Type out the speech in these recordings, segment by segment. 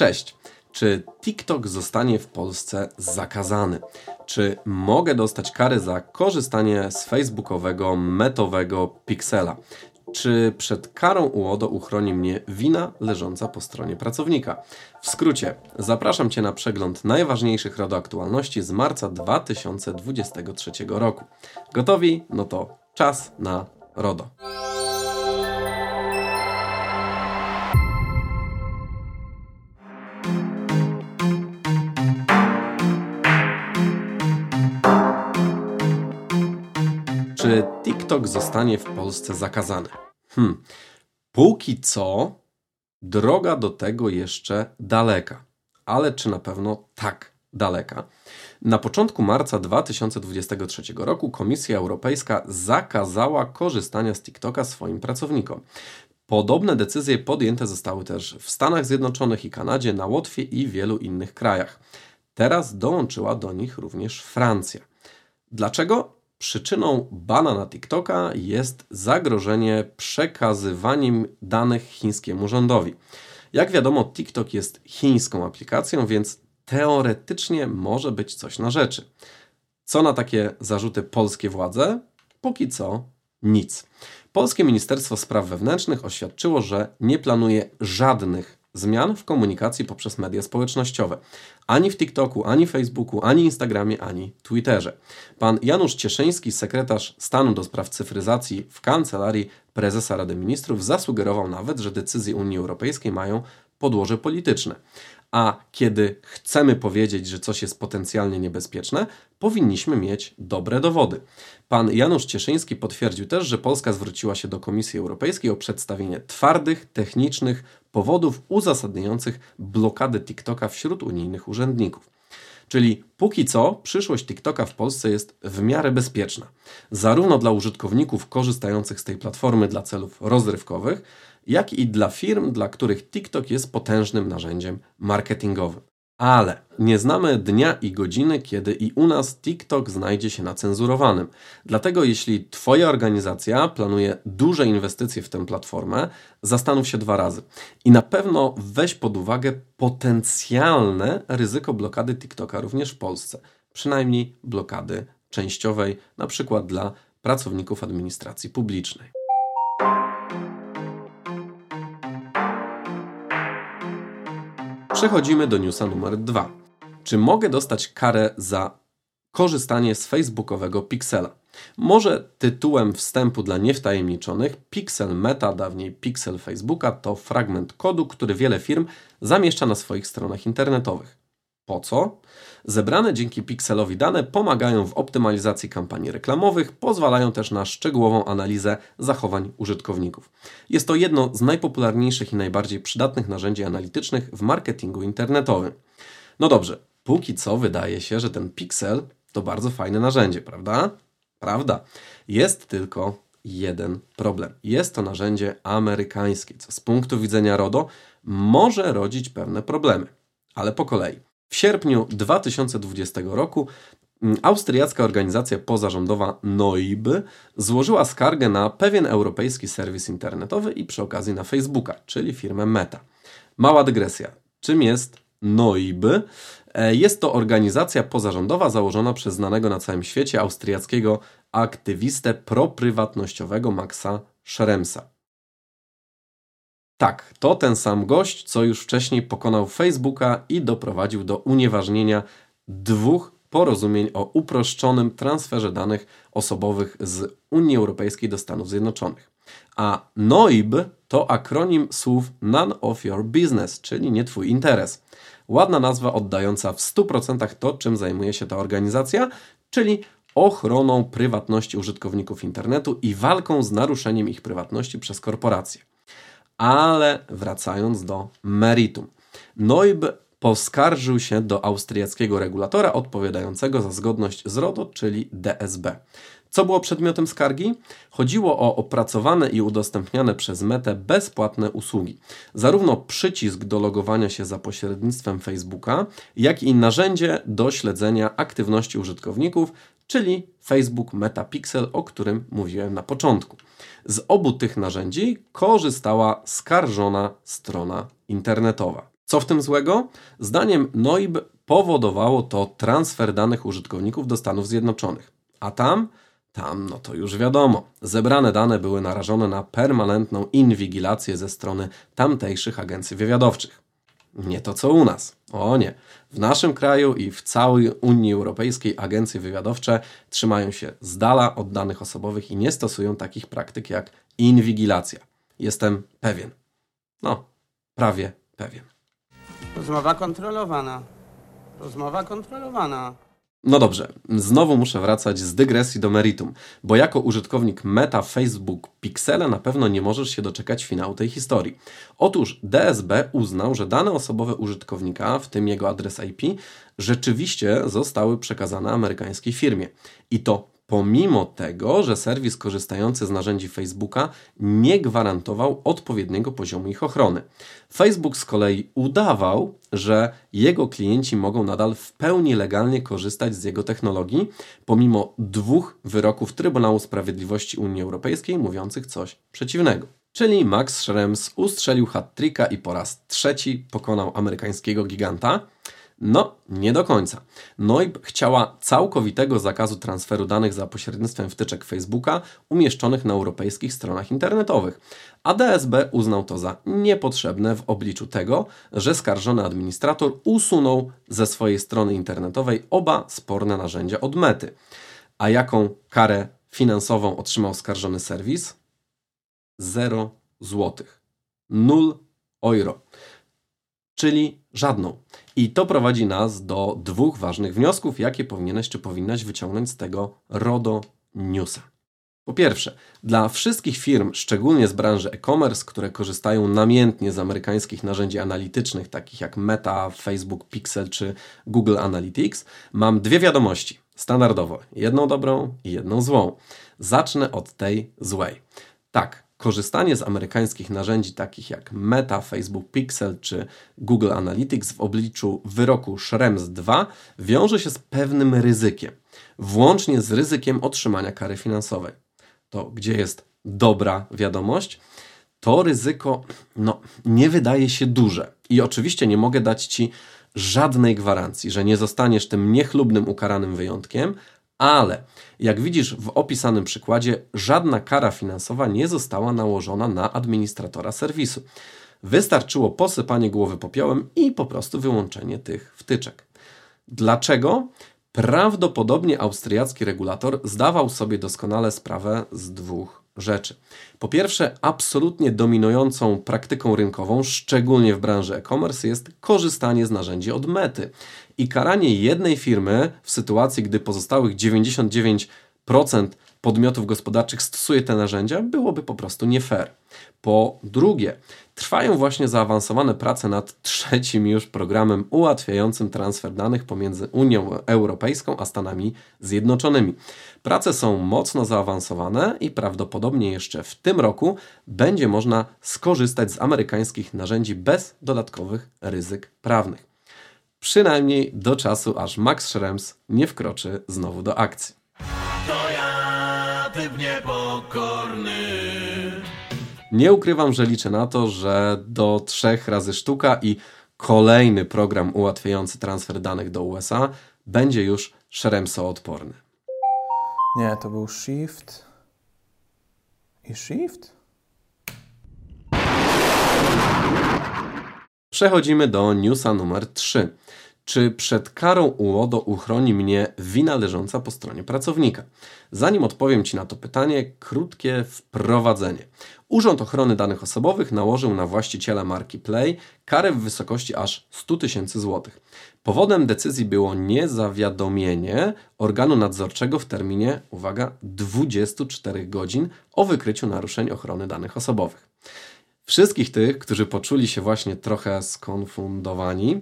Cześć. Czy TikTok zostanie w Polsce zakazany? Czy mogę dostać karę za korzystanie z facebookowego, metowego Pixela? Czy przed karą UODO uchroni mnie wina leżąca po stronie pracownika? W skrócie, zapraszam Cię na przegląd najważniejszych RODO z marca 2023 roku. Gotowi? No to czas na RODO. Zostanie w Polsce zakazany? Hmm. Póki co droga do tego jeszcze daleka. Ale czy na pewno tak daleka? Na początku marca 2023 roku Komisja Europejska zakazała korzystania z TikToka swoim pracownikom. Podobne decyzje podjęte zostały też w Stanach Zjednoczonych i Kanadzie, na Łotwie i wielu innych krajach. Teraz dołączyła do nich również Francja. Dlaczego? Przyczyną bana na TikToka jest zagrożenie przekazywaniem danych chińskiemu rządowi. Jak wiadomo, TikTok jest chińską aplikacją, więc teoretycznie może być coś na rzeczy. Co na takie zarzuty polskie władze? Póki co nic. Polskie Ministerstwo Spraw Wewnętrznych oświadczyło, że nie planuje żadnych zmian w komunikacji poprzez media społecznościowe. Ani w TikToku, ani Facebooku, ani Instagramie, ani Twitterze. Pan Janusz Cieszyński, sekretarz stanu do spraw cyfryzacji w kancelarii prezesa Rady Ministrów, zasugerował nawet, że decyzje Unii Europejskiej mają podłoże polityczne. A kiedy chcemy powiedzieć, że coś jest potencjalnie niebezpieczne, powinniśmy mieć dobre dowody. Pan Janusz Cieszyński potwierdził też, że Polska zwróciła się do Komisji Europejskiej o przedstawienie twardych, technicznych powodów uzasadniających blokadę TikToka wśród unijnych urzędników. Czyli póki co przyszłość TikToka w Polsce jest w miarę bezpieczna, zarówno dla użytkowników korzystających z tej platformy dla celów rozrywkowych, jak i dla firm, dla których TikTok jest potężnym narzędziem marketingowym. Ale nie znamy dnia i godziny, kiedy i u nas TikTok znajdzie się na cenzurowanym. Dlatego, jeśli Twoja organizacja planuje duże inwestycje w tę platformę, zastanów się dwa razy. I na pewno weź pod uwagę potencjalne ryzyko blokady TikToka również w Polsce. Przynajmniej blokady częściowej, na przykład dla pracowników administracji publicznej. Przechodzimy do newsa numer dwa. Czy mogę dostać karę za korzystanie z facebookowego Pixela? Może tytułem wstępu dla niewtajemniczonych Pixel Meta, dawniej Pixel Facebooka, to fragment kodu, który wiele firm zamieszcza na swoich stronach internetowych. Po co? Zebrane dzięki Pixelowi dane pomagają w optymalizacji kampanii reklamowych, pozwalają też na szczegółową analizę zachowań użytkowników. Jest to jedno z najpopularniejszych i najbardziej przydatnych narzędzi analitycznych w marketingu internetowym. No dobrze, póki co wydaje się, że ten Pixel to bardzo fajne narzędzie, prawda? Prawda. Jest tylko jeden problem. Jest to narzędzie amerykańskie, co z punktu widzenia RODO może rodzić pewne problemy. Ale po kolei. W sierpniu 2020 roku mm, austriacka organizacja pozarządowa NOIB złożyła skargę na pewien europejski serwis internetowy i przy okazji na Facebooka, czyli firmę Meta. Mała dygresja. Czym jest NOIB? E, jest to organizacja pozarządowa założona przez znanego na całym świecie austriackiego aktywistę proprywatnościowego Maxa Schremsa. Tak, to ten sam gość, co już wcześniej pokonał Facebooka i doprowadził do unieważnienia dwóch porozumień o uproszczonym transferze danych osobowych z Unii Europejskiej do Stanów Zjednoczonych. A NOIB to akronim słów None of Your Business, czyli nie Twój interes. Ładna nazwa oddająca w 100% to, czym zajmuje się ta organizacja, czyli ochroną prywatności użytkowników internetu i walką z naruszeniem ich prywatności przez korporacje. Ale wracając do meritum. Neub poskarżył się do austriackiego regulatora odpowiadającego za zgodność z RODO, czyli DSB. Co było przedmiotem skargi? Chodziło o opracowane i udostępniane przez Metę bezpłatne usługi. Zarówno przycisk do logowania się za pośrednictwem Facebooka, jak i narzędzie do śledzenia aktywności użytkowników, czyli Facebook Metapixel, o którym mówiłem na początku. Z obu tych narzędzi korzystała skarżona strona internetowa. Co w tym złego? Zdaniem NOIB powodowało to transfer danych użytkowników do Stanów Zjednoczonych. A tam? Tam, no to już wiadomo. Zebrane dane były narażone na permanentną inwigilację ze strony tamtejszych agencji wywiadowczych. Nie to co u nas. O nie. W naszym kraju i w całej Unii Europejskiej agencje wywiadowcze trzymają się z dala od danych osobowych i nie stosują takich praktyk jak inwigilacja. Jestem pewien. No, prawie pewien. Rozmowa kontrolowana. Rozmowa kontrolowana. No dobrze, znowu muszę wracać z dygresji do meritum, bo jako użytkownik Meta Facebook Pixela na pewno nie możesz się doczekać finału tej historii. Otóż DSB uznał, że dane osobowe użytkownika, w tym jego adres IP, rzeczywiście zostały przekazane amerykańskiej firmie. I to pomimo tego, że serwis korzystający z narzędzi Facebooka nie gwarantował odpowiedniego poziomu ich ochrony. Facebook z kolei udawał, że jego klienci mogą nadal w pełni legalnie korzystać z jego technologii, pomimo dwóch wyroków Trybunału Sprawiedliwości Unii Europejskiej mówiących coś przeciwnego. Czyli Max Schrems ustrzelił hat i po raz trzeci pokonał amerykańskiego giganta. No, nie do końca. Noib chciała całkowitego zakazu transferu danych za pośrednictwem wtyczek Facebooka umieszczonych na europejskich stronach internetowych, a DSB uznał to za niepotrzebne w obliczu tego, że skarżony administrator usunął ze swojej strony internetowej oba sporne narzędzia od mety. A jaką karę finansową otrzymał skarżony serwis? 0 złotych. 0 euro czyli żadną. I to prowadzi nas do dwóch ważnych wniosków, jakie powinieneś czy powinnaś wyciągnąć z tego RODO Newsa. Po pierwsze, dla wszystkich firm, szczególnie z branży e-commerce, które korzystają namiętnie z amerykańskich narzędzi analitycznych, takich jak Meta, Facebook Pixel czy Google Analytics, mam dwie wiadomości. Standardowo, jedną dobrą i jedną złą. Zacznę od tej złej. Tak, korzystanie z amerykańskich narzędzi takich jak Meta, Facebook Pixel czy Google Analytics w obliczu wyroku Schrems 2 wiąże się z pewnym ryzykiem, włącznie z ryzykiem otrzymania kary finansowej. To gdzie jest dobra wiadomość? To ryzyko no, nie wydaje się duże. I oczywiście nie mogę dać Ci żadnej gwarancji, że nie zostaniesz tym niechlubnym ukaranym wyjątkiem, ale jak widzisz w opisanym przykładzie, żadna kara finansowa nie została nałożona na administratora serwisu. Wystarczyło posypanie głowy popiołem i po prostu wyłączenie tych wtyczek. Dlaczego? Prawdopodobnie austriacki regulator zdawał sobie doskonale sprawę z dwóch rzeczy. Po pierwsze, absolutnie dominującą praktyką rynkową, szczególnie w branży e-commerce, jest korzystanie z narzędzi od mety. I karanie jednej firmy w sytuacji, gdy pozostałych 99% podmiotów gospodarczych stosuje te narzędzia, byłoby po prostu nie fair. Po drugie, trwają właśnie zaawansowane prace nad trzecim już programem ułatwiającym transfer danych pomiędzy Unią Europejską a Stanami Zjednoczonymi. Prace są mocno zaawansowane i prawdopodobnie jeszcze w tym roku będzie można skorzystać z amerykańskich narzędzi bez dodatkowych ryzyk prawnych. Przynajmniej do czasu, aż Max Schrems nie wkroczy znowu do akcji. Typ niepokorny. Nie ukrywam, że liczę na to, że do trzech razy sztuka i kolejny program ułatwiający transfer danych do USA będzie już Shremso odporny. Nie, to był Shift i Shift? Przechodzimy do newsa numer 3. Czy przed karą UODO uchroni mnie wina leżąca po stronie pracownika? Zanim odpowiem Ci na to pytanie, krótkie wprowadzenie. Urząd Ochrony Danych Osobowych nałożył na właściciela marki Play karę w wysokości aż 100 tysięcy złotych. Powodem decyzji było niezawiadomienie organu nadzorczego w terminie, uwaga, 24 godzin o wykryciu naruszeń ochrony danych osobowych. Wszystkich tych, którzy poczuli się właśnie trochę skonfundowani,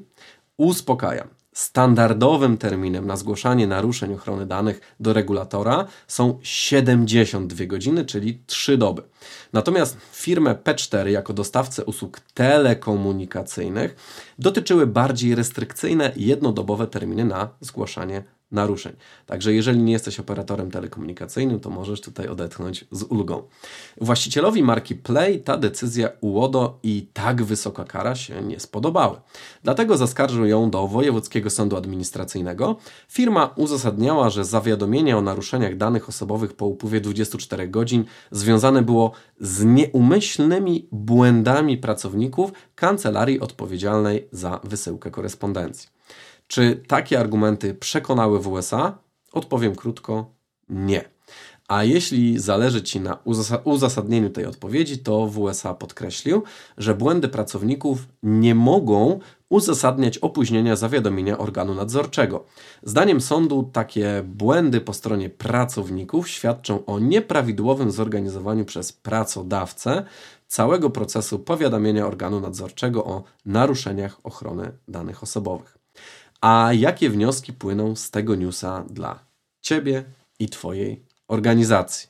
uspokajam. Standardowym terminem na zgłaszanie naruszeń ochrony danych do regulatora są 72 godziny, czyli 3 doby. Natomiast firmę P4 jako dostawcę usług telekomunikacyjnych dotyczyły bardziej restrykcyjne jednodobowe terminy na zgłaszanie naruszeń. Także jeżeli nie jesteś operatorem telekomunikacyjnym, to możesz tutaj odetchnąć z ulgą. Właścicielowi marki Play ta decyzja UODO i tak wysoka kara się nie spodobały. Dlatego zaskarżył ją do Wojewódzkiego Sądu Administracyjnego. Firma uzasadniała, że zawiadomienie o naruszeniach danych osobowych po upływie 24 godzin związane było z nieumyślnymi błędami pracowników kancelarii odpowiedzialnej za wysyłkę korespondencji. Czy takie argumenty przekonały w USA? Odpowiem krótko: nie. A jeśli zależy Ci na uzasadnieniu tej odpowiedzi, to w USA podkreślił, że błędy pracowników nie mogą uzasadniać opóźnienia zawiadomienia organu nadzorczego. Zdaniem sądu takie błędy po stronie pracowników świadczą o nieprawidłowym zorganizowaniu przez pracodawcę całego procesu powiadamiania organu nadzorczego o naruszeniach ochrony danych osobowych. A jakie wnioski płyną z tego newsa dla Ciebie i Twojej organizacji?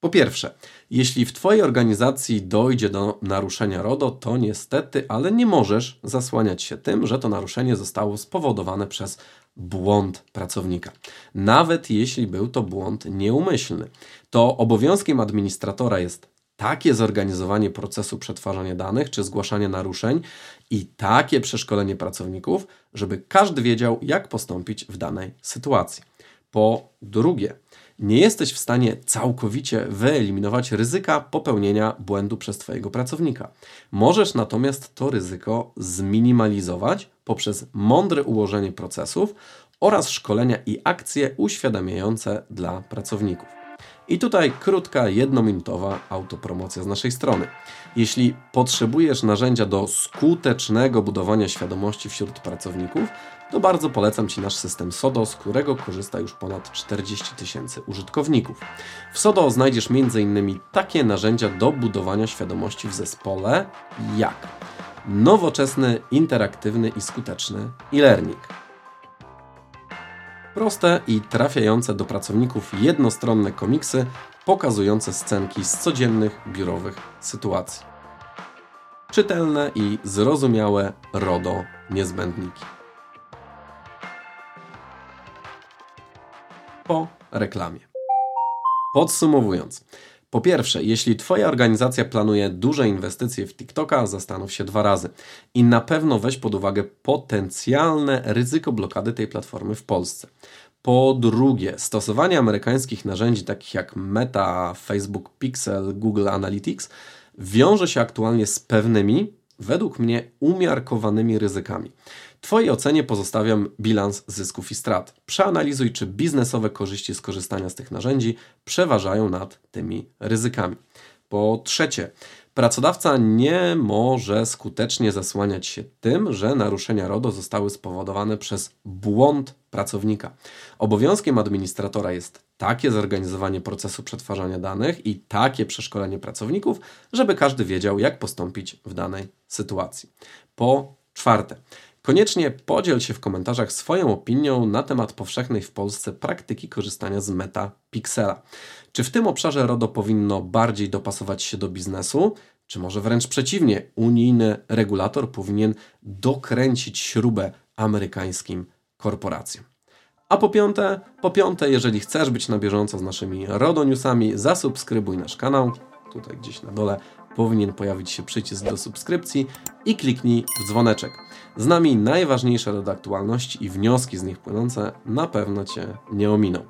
Po pierwsze, jeśli w Twojej organizacji dojdzie do naruszenia RODO, to niestety, ale nie możesz zasłaniać się tym, że to naruszenie zostało spowodowane przez błąd pracownika. Nawet jeśli był to błąd nieumyślny, to obowiązkiem administratora jest takie zorganizowanie procesu przetwarzania danych czy zgłaszania naruszeń i takie przeszkolenie pracowników, żeby każdy wiedział, jak postąpić w danej sytuacji. Po drugie, nie jesteś w stanie całkowicie wyeliminować ryzyka popełnienia błędu przez Twojego pracownika. Możesz natomiast to ryzyko zminimalizować poprzez mądre ułożenie procesów oraz szkolenia i akcje uświadamiające dla pracowników. I tutaj krótka, jednominutowa autopromocja z naszej strony. Jeśli potrzebujesz narzędzia do skutecznego budowania świadomości wśród pracowników, to bardzo polecam Ci nasz system SODO, z którego korzysta już ponad 40 tysięcy użytkowników. W SODO znajdziesz m.in. takie narzędzia do budowania świadomości w zespole jak nowoczesny, interaktywny i skuteczny e-learning Proste i trafiające do pracowników jednostronne komiksy pokazujące scenki z codziennych biurowych sytuacji. Czytelne i zrozumiałe RODO niezbędniki. Po reklamie. Podsumowując, po pierwsze, jeśli Twoja organizacja planuje duże inwestycje w TikToka, zastanów się dwa razy i na pewno weź pod uwagę potencjalne ryzyko blokady tej platformy w Polsce. Po drugie, stosowanie amerykańskich narzędzi takich jak Meta, Facebook Pixel, Google Analytics wiąże się aktualnie z pewnymi, według mnie, umiarkowanymi ryzykami. Twojej ocenie pozostawiam bilans zysków i strat. Przeanalizuj, czy biznesowe korzyści z korzystania z tych narzędzi przeważają nad tymi ryzykami. Po trzecie, pracodawca nie może skutecznie zasłaniać się tym, że naruszenia RODO zostały spowodowane przez błąd pracownika. Obowiązkiem administratora jest takie zorganizowanie procesu przetwarzania danych i takie przeszkolenie pracowników, żeby każdy wiedział, jak postąpić w danej sytuacji. Po czwarte, Koniecznie podziel się w komentarzach swoją opinią na temat powszechnej w Polsce praktyki korzystania z Meta Pixela. Czy w tym obszarze RODO powinno bardziej dopasować się do biznesu, czy może wręcz przeciwnie, unijny regulator powinien dokręcić śrubę amerykańskim korporacjom? A po piąte, po piąte, jeżeli chcesz być na bieżąco z naszymi RODO Newsami, zasubskrybuj nasz kanał, tutaj gdzieś na dole powinien pojawić się przycisk do subskrypcji i kliknij w dzwoneczek. Z nami najważniejsze RODO aktualności i wnioski z nich płynące na pewno Cię nie ominą.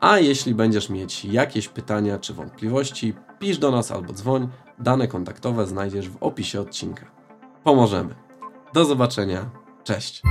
A jeśli będziesz mieć jakieś pytania czy wątpliwości, pisz do nas albo dzwoń. Dane kontaktowe znajdziesz w opisie odcinka. Pomożemy. Do zobaczenia. Cześć.